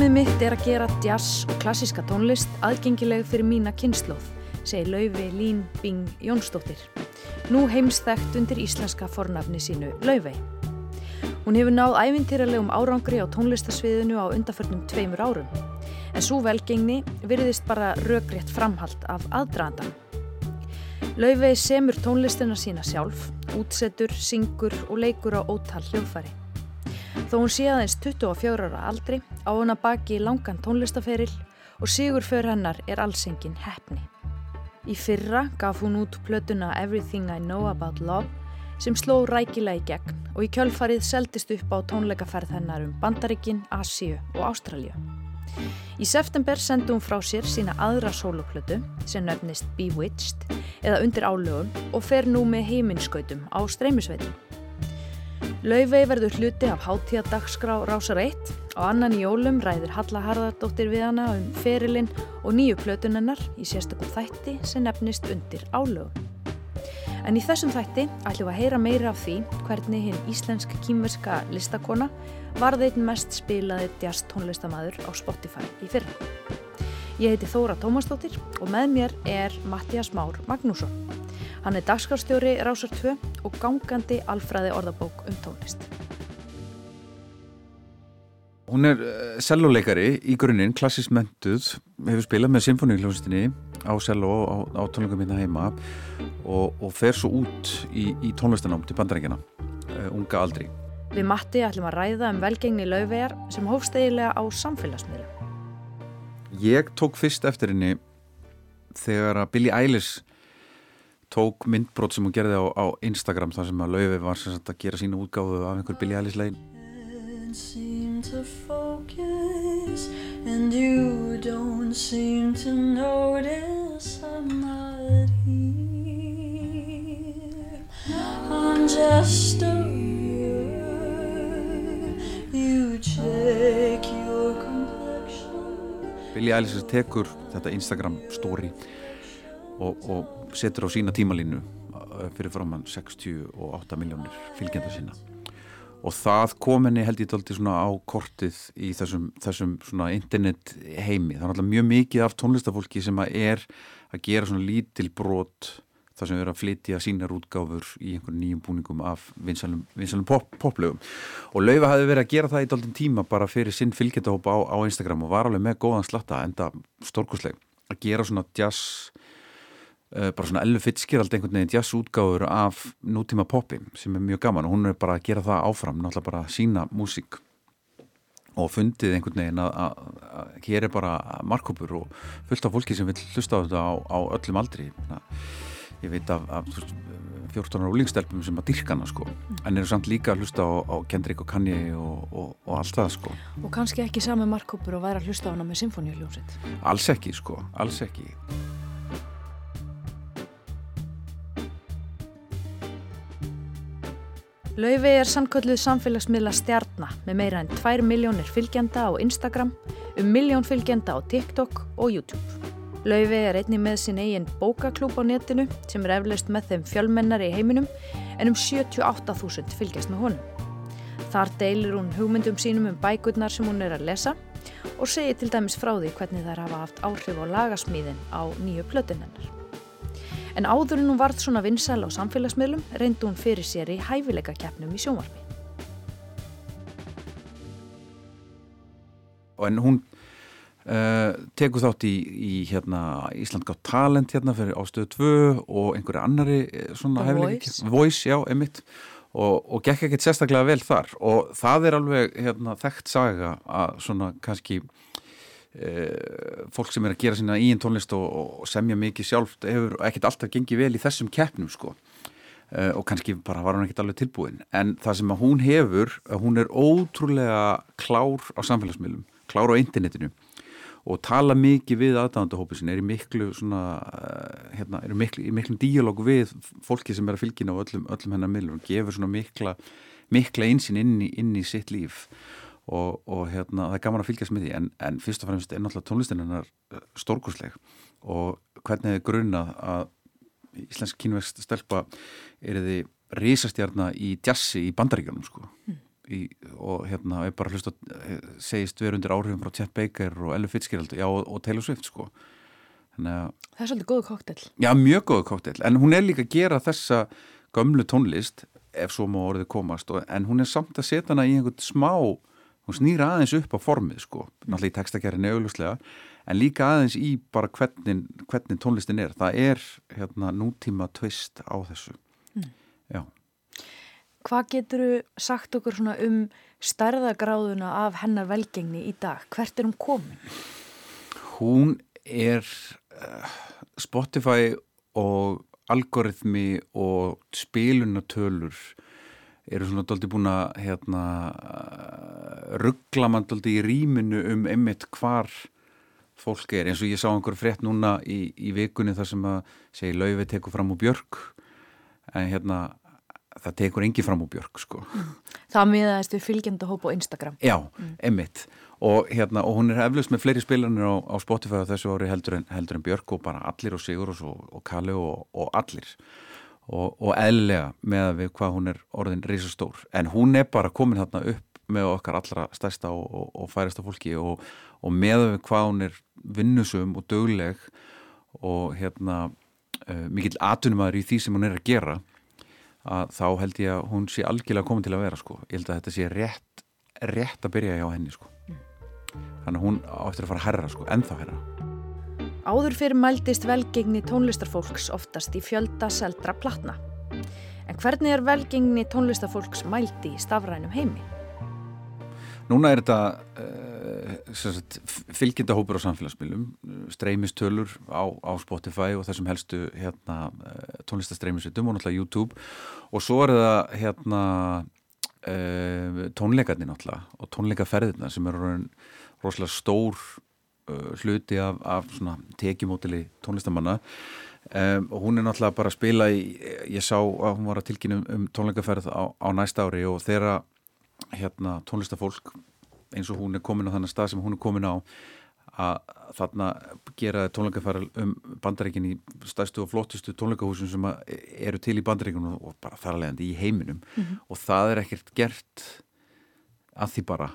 Markmið mitt er að gera jazz og klassiska tónlist aðgengileg fyrir mína kynnslóð, segir Lauvi Lín Bing Jónsdóttir. Nú heimstækt undir íslenska fornafni sínu Lauvei. Hún hefur náð ævintýralegum árangri á tónlistasviðinu á undaförnum tveimur árum. En svo velgengni virðist bara röggrétt framhald af aðdraðandan. Lauvei semur tónlistina sína sjálf, útsetur, syngur og leikur á ótal hljóðfæri. Þó hún sé aðeins 24 ára aldri á hún að baki langan tónlistaferil og sigur för hennar er allsengin hefni. Í fyrra gaf hún út plötuna Everything I Know About Love sem sló rækilega í gegn og í kjölfarið seldist upp á tónleikaferð hennar um Bandaríkin, Asíu og Ástralju. Í september sendi hún frá sér sína aðra soloplötu sem nefnist Bewitched eða undir álögum og fer nú með heiminskautum á streymisveitum. Laufey verður hluti af hátíðadagskrá Rásar 1 og annan í jólum ræðir Halla Harðardóttir við hana um ferilinn og nýju plötunennar í sérstakum þætti sem nefnist undir álögum. En í þessum þætti ætlum við að heyra meira af því hvernig hinn íslensk-kýmverska listakona varði einn mest spilaði jazz tónlistamæður á Spotify í fyrra. Ég heiti Þóra Tómasdóttir og með mér er Mattias Már Magnússon. Hann er dagskarstjóri Rásar 2 og gangandi alfræði orðabók um tónlist. Hún er uh, celloleikari í grunninn, klassísk mentuð, hefur spilað með symfóníkljónstinni á cello á, á tónleikum hérna heima og, og fer svo út í, í tónlistanám til bandarækjana, uh, unga aldri. Við Matti ætlum að ræða um velgengni lauvegar sem hófst eiginlega á samfélagsmiðla. Ég tók fyrst eftir henni þegar að Billie Eilish tók myndbrot sem hún gerði á, á Instagram þar sem að Lauvi var sem sagt, að gera sína útgáðu af einhver Billie Eilish legin I'm just a You check your complexion. Billie Eilish tekur þetta Instagram story og, og setur á sína tímalínu eh, fyrir framann 68 miljónir fylgjenda sína og það kom henni held ég tólti svona á kortið í þessum, þessum svona internet heimi. Það er alltaf mjög mikið af tónlistafólki sem að er að gera svona lítil brot þar sem er að flytja sínar útgáfur í einhvern nýjum búningum af vinsalum, pop, poplögum. Og Laufa hafi verið að gera það í tóltin tíma bara fyrir sinn fylgjendahópa á, á Instagram og var alveg með góðan slatta enda stórkusleg að gera svona jazz bara svona Elvi Fitzgerald einhvern veginn jazzútgáður af nútíma poppi sem er mjög gaman og hún er bara að gera það áfram náttúrulega bara sína músík. Og fundið einhvern veginn að, að, að hér er bara markkópur og fullt af fólki sem vil hlusta á þetta á, á öllum aldri. Ég veit af, af 14 ára úlingstelpum sem að dyrkana sko. En eru samt líka að hlusta á, á Kendrick og Kanye og, og, og allt það sko. Og kannski ekki sami markkópur og væri að hlusta á hana með symfóniuljómsett alls ekki sko, alls ekki Lauvi er sannkölluð samfélagsmiðla stjarnar með meira en 2 miljónir fylgjenda á Instagram, um miljón fylgjenda á TikTok og YouTube. Lauvi er einni með sin eigin bókaklúp á netinu sem er eflaust með þeim fjölmennari í heiminum en um 78.000 fylgjast með honum. Þar deilir hún hugmyndum sínum um bækurnar sem hún er að lesa og segir til dæmis frá því hvernig þær hafa haft áhrif á lagasmíðin á nýju plötunennar. En áður en hún varð svona vinsal á samfélagsmiðlum reyndi hún fyrir sér í hæfileika keppnum í sjónvarpi. En hún uh, tekur þátt í, í hérna, Ísland gátt talent hérna fyrir ástöðu 2 og einhverju annari eh, svona hæfileika. Voice. Voice, já, emitt. Og, og gekk ekkert sérstaklega vel þar og það er alveg hérna, þekkt saga að svona kannski fólk sem er að gera sína íinn tónlist og, og semja mikið sjálf hefur ekkert alltaf gengið vel í þessum keppnum sko. Uh, og kannski bara var hún ekkert alveg tilbúin. En það sem að hún hefur hún er ótrúlega klár á samfélagsmiðlum, klár á internetinu og tala mikið við aðdáðandahópi sin er í miklu svona uh, hérna, er í miklu, í miklu díalóg við fólki sem er að fylgjina á öllum, öllum hennar miðlum og gefur svona mikla mikla einsinn inn í, inn í sitt líf og, og hérna, það er gaman að fylgjast með því en, en fyrst og fremst er náttúrulega tónlistin hennar eh, stórkursleg og hvernig þið grunna að íslensk kínvegst stelpa er þið risastjarnar í djassi í bandaríkjónum sko. mm. í, og hérna er bara hlust að eh, segist við undir áhrifum frá Chet Baker og Ella Fitzgerald já, og, og Taylor Swift sko að, Það er svolítið góðu koktel Já, mjög góðu koktel, en hún er líka að gera þessa gömlu tónlist ef svo má orðið komast, og, en hún er samt að setja hana í einhvern smá hún snýra aðeins upp á formið sko náttúrulega í textakerinu auðvuslega en líka aðeins í bara hvernig, hvernig tónlistin er, það er hérna nútíma tvist á þessu mm. Já Hvað getur þú sagt okkur um starðagráðuna af hennar velgengni í dag? Hvert er hún komin? Hún er uh, Spotify og algoritmi og spilunatölur eru svona doldi búin að hérna, ruggla mann doldi í rýminu um einmitt hvar fólk er eins og ég sá einhver frétt núna í, í vikunni þar sem að segi laufi tekur fram úr björg en hérna það tekur engi fram úr björg sko. Mm. Það miðaðist við fylgjenda hóp á Instagram Já, mm. emitt og, hérna, og hún er eflust með fleiri spilanir á, á Spotify þessu ári heldur en, heldur en björg og bara allir og Sigur og, og Kalli og, og allir og eðlega með við hvað hún er orðin reysastór en hún er bara komin hérna upp með okkar allra stærsta og færista fólki og með við hvað hún er vinnusum og dögleg og hérna uh, mikill atunumæður í því sem hún er að gera að þá held ég að hún sé algjörlega komin til að vera sko. ég held að þetta sé rétt, rétt að byrja hjá henni sko. mm. þannig að hún áttur að fara að herra sko, ennþá herra Áður fyrir mældist velgengni tónlistarfólks oftast í fjölda seldra platna en hvernig er velgengni tónlistarfólks mældi í stafrænum heimi? Núna er þetta uh, fylgjendahópur á samfélagsmiðlum, streymistölur á, á Spotify og þessum helstu hérna, uh, tónlistastreymisutum og náttúrulega YouTube og svo er það hérna, uh, tónleikarnir náttúrulega og tónleikaferðina sem eru rosalega stór hluti af, af tekjumótili tónlistamanna. Um, og hún er náttúrulega bara að spila í, ég sá að hún var að tilkynna um, um tónleikaferð á, á næsta ári og þeirra hérna tónlistafólk eins og hún er komin á þannig stað sem hún er komin á að þarna gera tónleikafæral um bandaríkin í stærstu og flottustu tónleikahúsum sem eru til í bandaríkunum og bara þar alveg í heiminum. Mm -hmm. og það er ekkert gert að því bara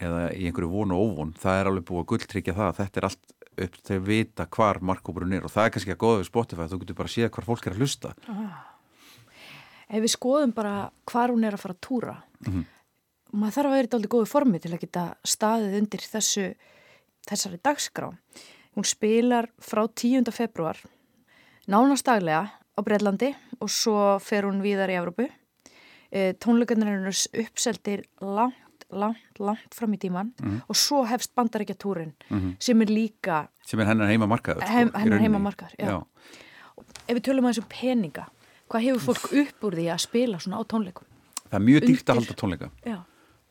eða í einhverju vonu og óvon það er alveg búið að gulltryggja það þetta er allt upp til að vita hvar markkópurinn er og það er kannski að goða við Spotify þú getur bara að séð hvar fólk er að hlusta ah. Ef við skoðum bara hvar hún er að fara að túra mm -hmm maður þarf að vera í daldi góðu formi til að geta staðið undir þessu, þessari dagskrá. Hún spilar frá 10. februar nánast daglega á Breitlandi og svo fer hún víðar í Evrópu. E, tónleikarnir er uppseldir langt, langt, langt fram í tíman mm -hmm. og svo hefst bandarækja túrin mm -hmm. sem er líka... Sem er hennar heimamarkaður. Sko, Heim, hennar heimamarkaður, já. já. Ef við tölum að þessu peninga, hvað hefur fólk upp úr því að spila svona á tónleikum? Það er mjög dýrt að halda tónleika.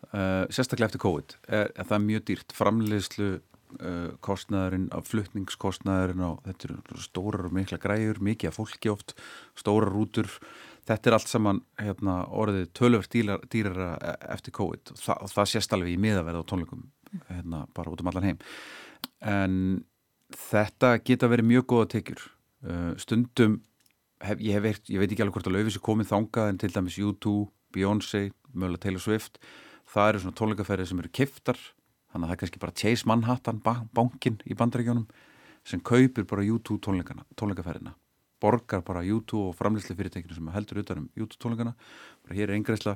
Uh, sérstaklega eftir COVID er, er það mjög dýrt framleiðslu uh, kostnæðurinn af flutningskostnæðurinn og þetta eru stórar og mikla græur mikið af fólki oft, stórar rútur þetta er allt saman hérna, orðið tölverkt dýrara e, eftir COVID. Og það, og það sést alveg í miðaverð á tónleikum hérna, bara út um allan heim. En þetta geta verið mjög góða tekjur. Uh, stundum hef, ég, hef veirt, ég veit ekki alveg hvort að löfis er komið þangað en til dæmis U2, Beyoncé mögulega Taylor Swift það eru svona tónleikaferðir sem eru kiftar þannig að það er kannski bara Chase Manhattan bankin í bandaríkjónum sem kaupir bara YouTube tónleikaferðina borgar bara YouTube og framleysli fyrirtekinu sem heldur utan um YouTube tónleikana. Bara hér er eingreisla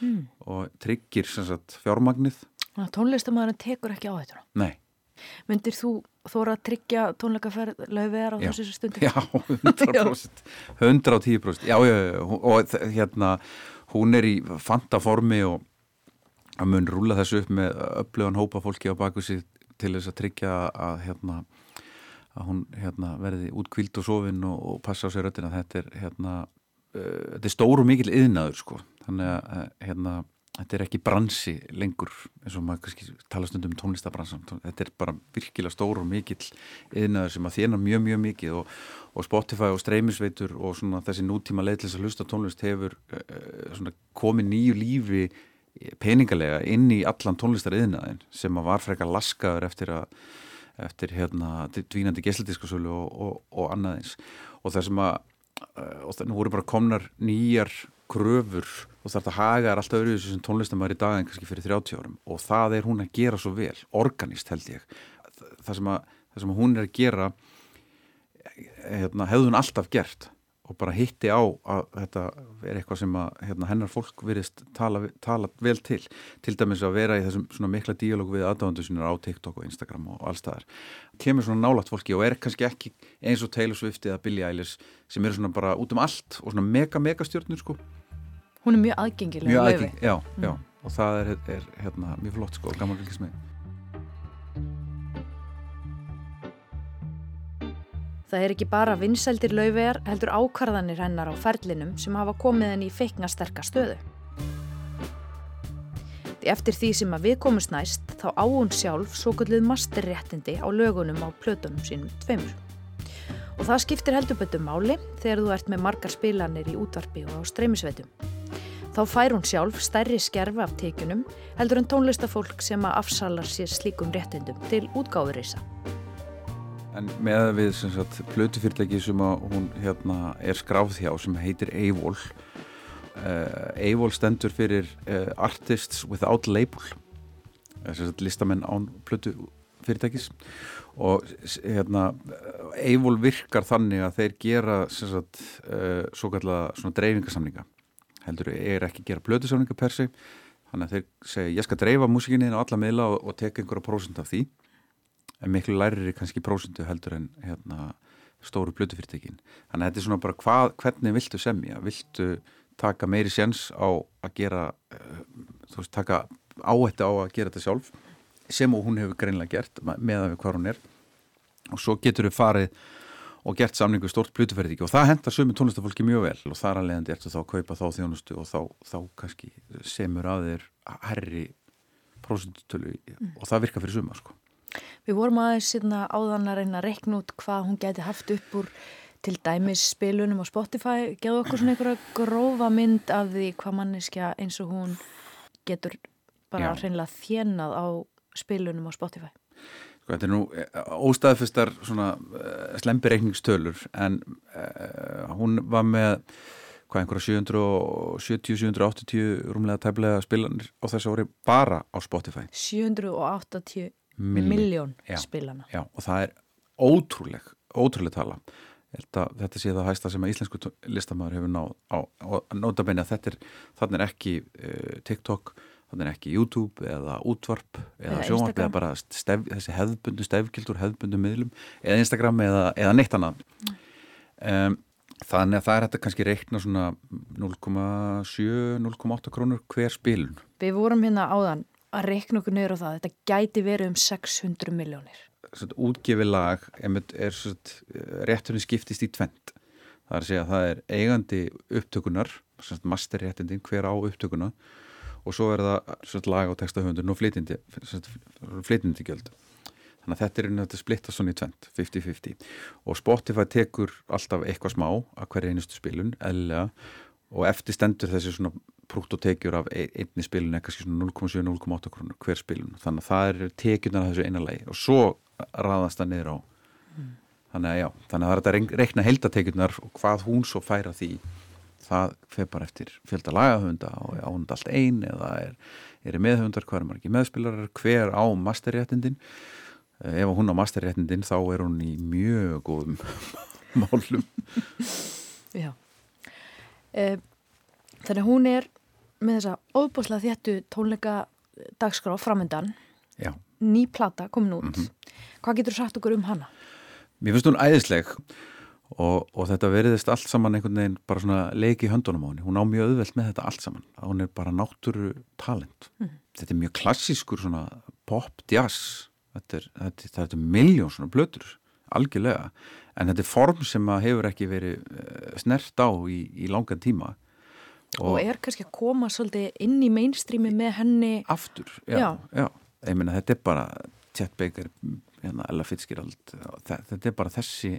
mm. og tryggir sagt, fjármagnið. Tónlistamæðurinn tekur ekki á þetta Nei. Myndir þú þóra að tryggja tónleikaferð lögvegar á já. þessu stundu? Já, 100% 110% Já, já, já og hérna hún er í fantaformi og að mun rúla þessu upp með upplöðan hópa fólki á baku sig til þess að tryggja að, hérna, að hún hérna, verði útkvíld og sofinn og, og passa á sér öttina þetta er, hérna, uh, þetta er stóru mikil yðnaður sko. Þannig að uh, hérna, þetta er ekki bransi lengur eins og maður kannski tala stundum um tónlistabransan þetta er bara virkilega stóru mikil yðnaður sem að þjána mjög mjög mikið og, og Spotify og streymisveitur og þessi nútíma leitlis að hlusta tónlist hefur uh, komið nýju lífi peningalega inn í allan tónlistariðnaðin sem að var frekar laskaður eftir að eftir hérna dvínandi gesildiskusölu og, og, og annaðins og það sem að og það nú voru bara komnar nýjar kröfur þú þarf að haga er alltaf öruvísu sem tónlistamæður í dag en kannski fyrir 30 árum. Og það er hún að gera svo vel, organist held ég. Það sem, að, það sem hún er að gera hérna, hefðu hún alltaf gert og bara hitti á að þetta er eitthvað sem að hérna, hennar fólk virðist tala, tala vel til. Til dæmis að vera í þessum svona mikla díalóg við aðdáðandu sinur á TikTok og Instagram og allstaðar kemur svona nálat fólki og er kannski ekki eins og Taylor Swift eða Billie Eilish sem eru svona bara út um allt og svona mega mega stjórnur sko. Hún er mjög aðgengilega Mjög aðgengilega, já, mm. já og það er, er hérna, mjög flott sko, gaman fylgismið Það er ekki bara vinsældir lauvegar heldur ákvarðanir hennar á ferlinum sem hafa komið henni í feikna sterkar stöðu. Eftir því sem að við komumst næst þá á hún sjálf svo gulluð masterréttindi á lögunum á plötunum sínum tveimur. Og það skiptir heldur betur máli þegar þú ert með margar spilanir í útvarpi og á streymisveitum. Þá fær hún sjálf stærri skerfi af tekunum heldur en tónlistafólk sem að afsalar sér slíkum réttindum til útgáðurisa. En með við sagt, plötufyrirtæki sem hún hérna, er skráð hjá sem heitir Eivól uh, Eivól stendur fyrir uh, Artists Without Label. Sagt, listamenn án plötufyrirtækis. Og hérna, Eivól virkar þannig að þeir gera sagt, uh, svo kallega dreifingarsamlinga heldur er ekki að gera plötusamlinga per se þannig að þeir segja ég skal dreifa músikinni á alla miðla og, og teka einhverja prósund af því en miklu lærir kannski prósundu heldur en hérna, stóru blötufyrirtekin þannig að þetta er svona bara hvað, hvernig viltu semja? Viltu taka meiri séns á að gera uh, þú veist, taka áhætti á að gera þetta sjálf sem og hún hefur greinlega gert með að við hvað hún er. Og svo getur við farið og gert samningu stórt blötufyrirteki og það hendar sömu tónlistafólki mjög vel. Og þar alveg ertu þá að kaupa þá þjónustu og þá, þá kannski semur að þeir herri prósundutölu mm. og það virkar fyrir suma sko Við vorum aðeins síðan áðan að reyna að rekna út hvað hún geti haft upp úr til dæmis spilunum á Spotify. Geðu okkur svona einhverja grófa mynd af því hvað manneskja eins og hún getur bara hreinlega þjennað á spilunum á Spotify. Sko þetta er nú eh, óstæðfistar svona uh, slempireikningstölur en uh, hún var með hvað einhverja 770-780 rúmlega tæflega spilanir á þessu ári bara á Spotify. 780 miljón spilana. já, og það er ótrúleg ótrúleg tala. Þetta sé það hægsta sem að íslensku listamæður hefur náð á, og nota beina að þetta er þannig er ekki uh, TikTok þannig er ekki YouTube eða útvarp eða, eða sjónvarp eða bara stef, þessi hefðbundu stefgildur, hefðbundu miðlum eða Instagram eða, eða neitt annað. Um, þannig að það er þetta kannski reikna svona 0,7-0,8 krónur hver spilun. Við vorum hérna áðan að reikna okkur neyru á það. Þetta gæti verið um 600 miljónir. Útgefi lag er, rétturinn skiptist í tvent. Það er að segja að það er eigandi upptökunar, masterréttindin, hver á upptökuna og svo er það lag á textahöfundun og flytindi gjöld. Þannig að þetta er einhvern veginn að splitta svona í tvent, 50-50. Og Spotify tekur alltaf eitthvað smá að hverja einustu spilun, eðlega, og eftir stendur þessi svona prúttotekjur af einni spilun eitthvað svona 0,7-0,8 krónur hver spilun þannig að það er tekjunar af þessu eina lagi. Og svo raðast það niður á mm. þannig að já, þannig að það er að reikna heldatekjunar og hvað hún svo færa því. Það feð bara eftir fjölda lagahönda og ánund allt einn eða er, er meðhundar, hvað er margir meðspilarar hver á masterréttindin. Eh, ef hún á masterréttindin þá er hún í mjög góðum málum. Já. Eh, Þannig að hún er með þessa óbúslega þéttu tónleika dagskrá framöndan Já. ný plata komin út mm -hmm. hvað getur þú sagt okkur um hana? Mér finnst hún æðisleg og, og þetta veriðist allt saman einhvern veginn bara svona leiki höndunum á henni hún á mjög auðvelt með þetta allt saman hún er bara náttúru talent mm -hmm. þetta er mjög klassískur svona pop, jazz þetta er, þetta, þetta er miljón svona blötur algjörlega, en þetta er form sem hefur ekki verið eh, snert á í, í langan tíma og, og er kannski að koma svolítið inn í mainstreami með henni aftur, já, já. já. ég meina þetta er bara Chet Baker, hérna, Ella Fitzgerald þetta er bara þessi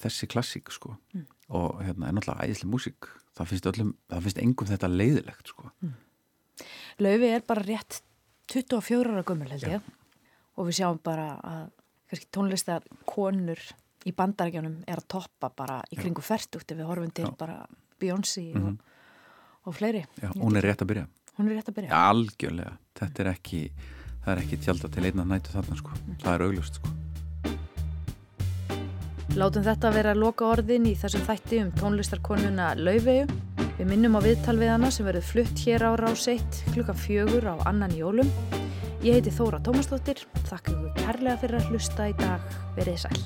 þessi klassík sko mm. og hérna er náttúrulega æðislega músík það finnst öllum, það finnst engum þetta leiðilegt sko mm. Laufi er bara rétt 24 ára gummul held ég og við sjáum bara að tónlistar konur í bandarækjunum er að toppa bara í kringu fært út ef við horfum til Já. bara Beyoncé mm -hmm. og, Og fleiri. Já, hún er rétt að byrja. Hún er rétt að byrja. Algjörlega. Þetta er ekki, það er ekki tjálta til einna nætu þarna sko. Mm. Það er auglust sko. Látum þetta vera loka orðin í þessum þætti um tónlistarkonuna Laufeyju. Við minnum á viðtal við hana sem verður flutt hér á rás 1 klukkan fjögur á annan jólum. Ég heiti Þóra Tómasdóttir. Þakka ykkur kærlega fyrir að hlusta í dag. Verið sæl.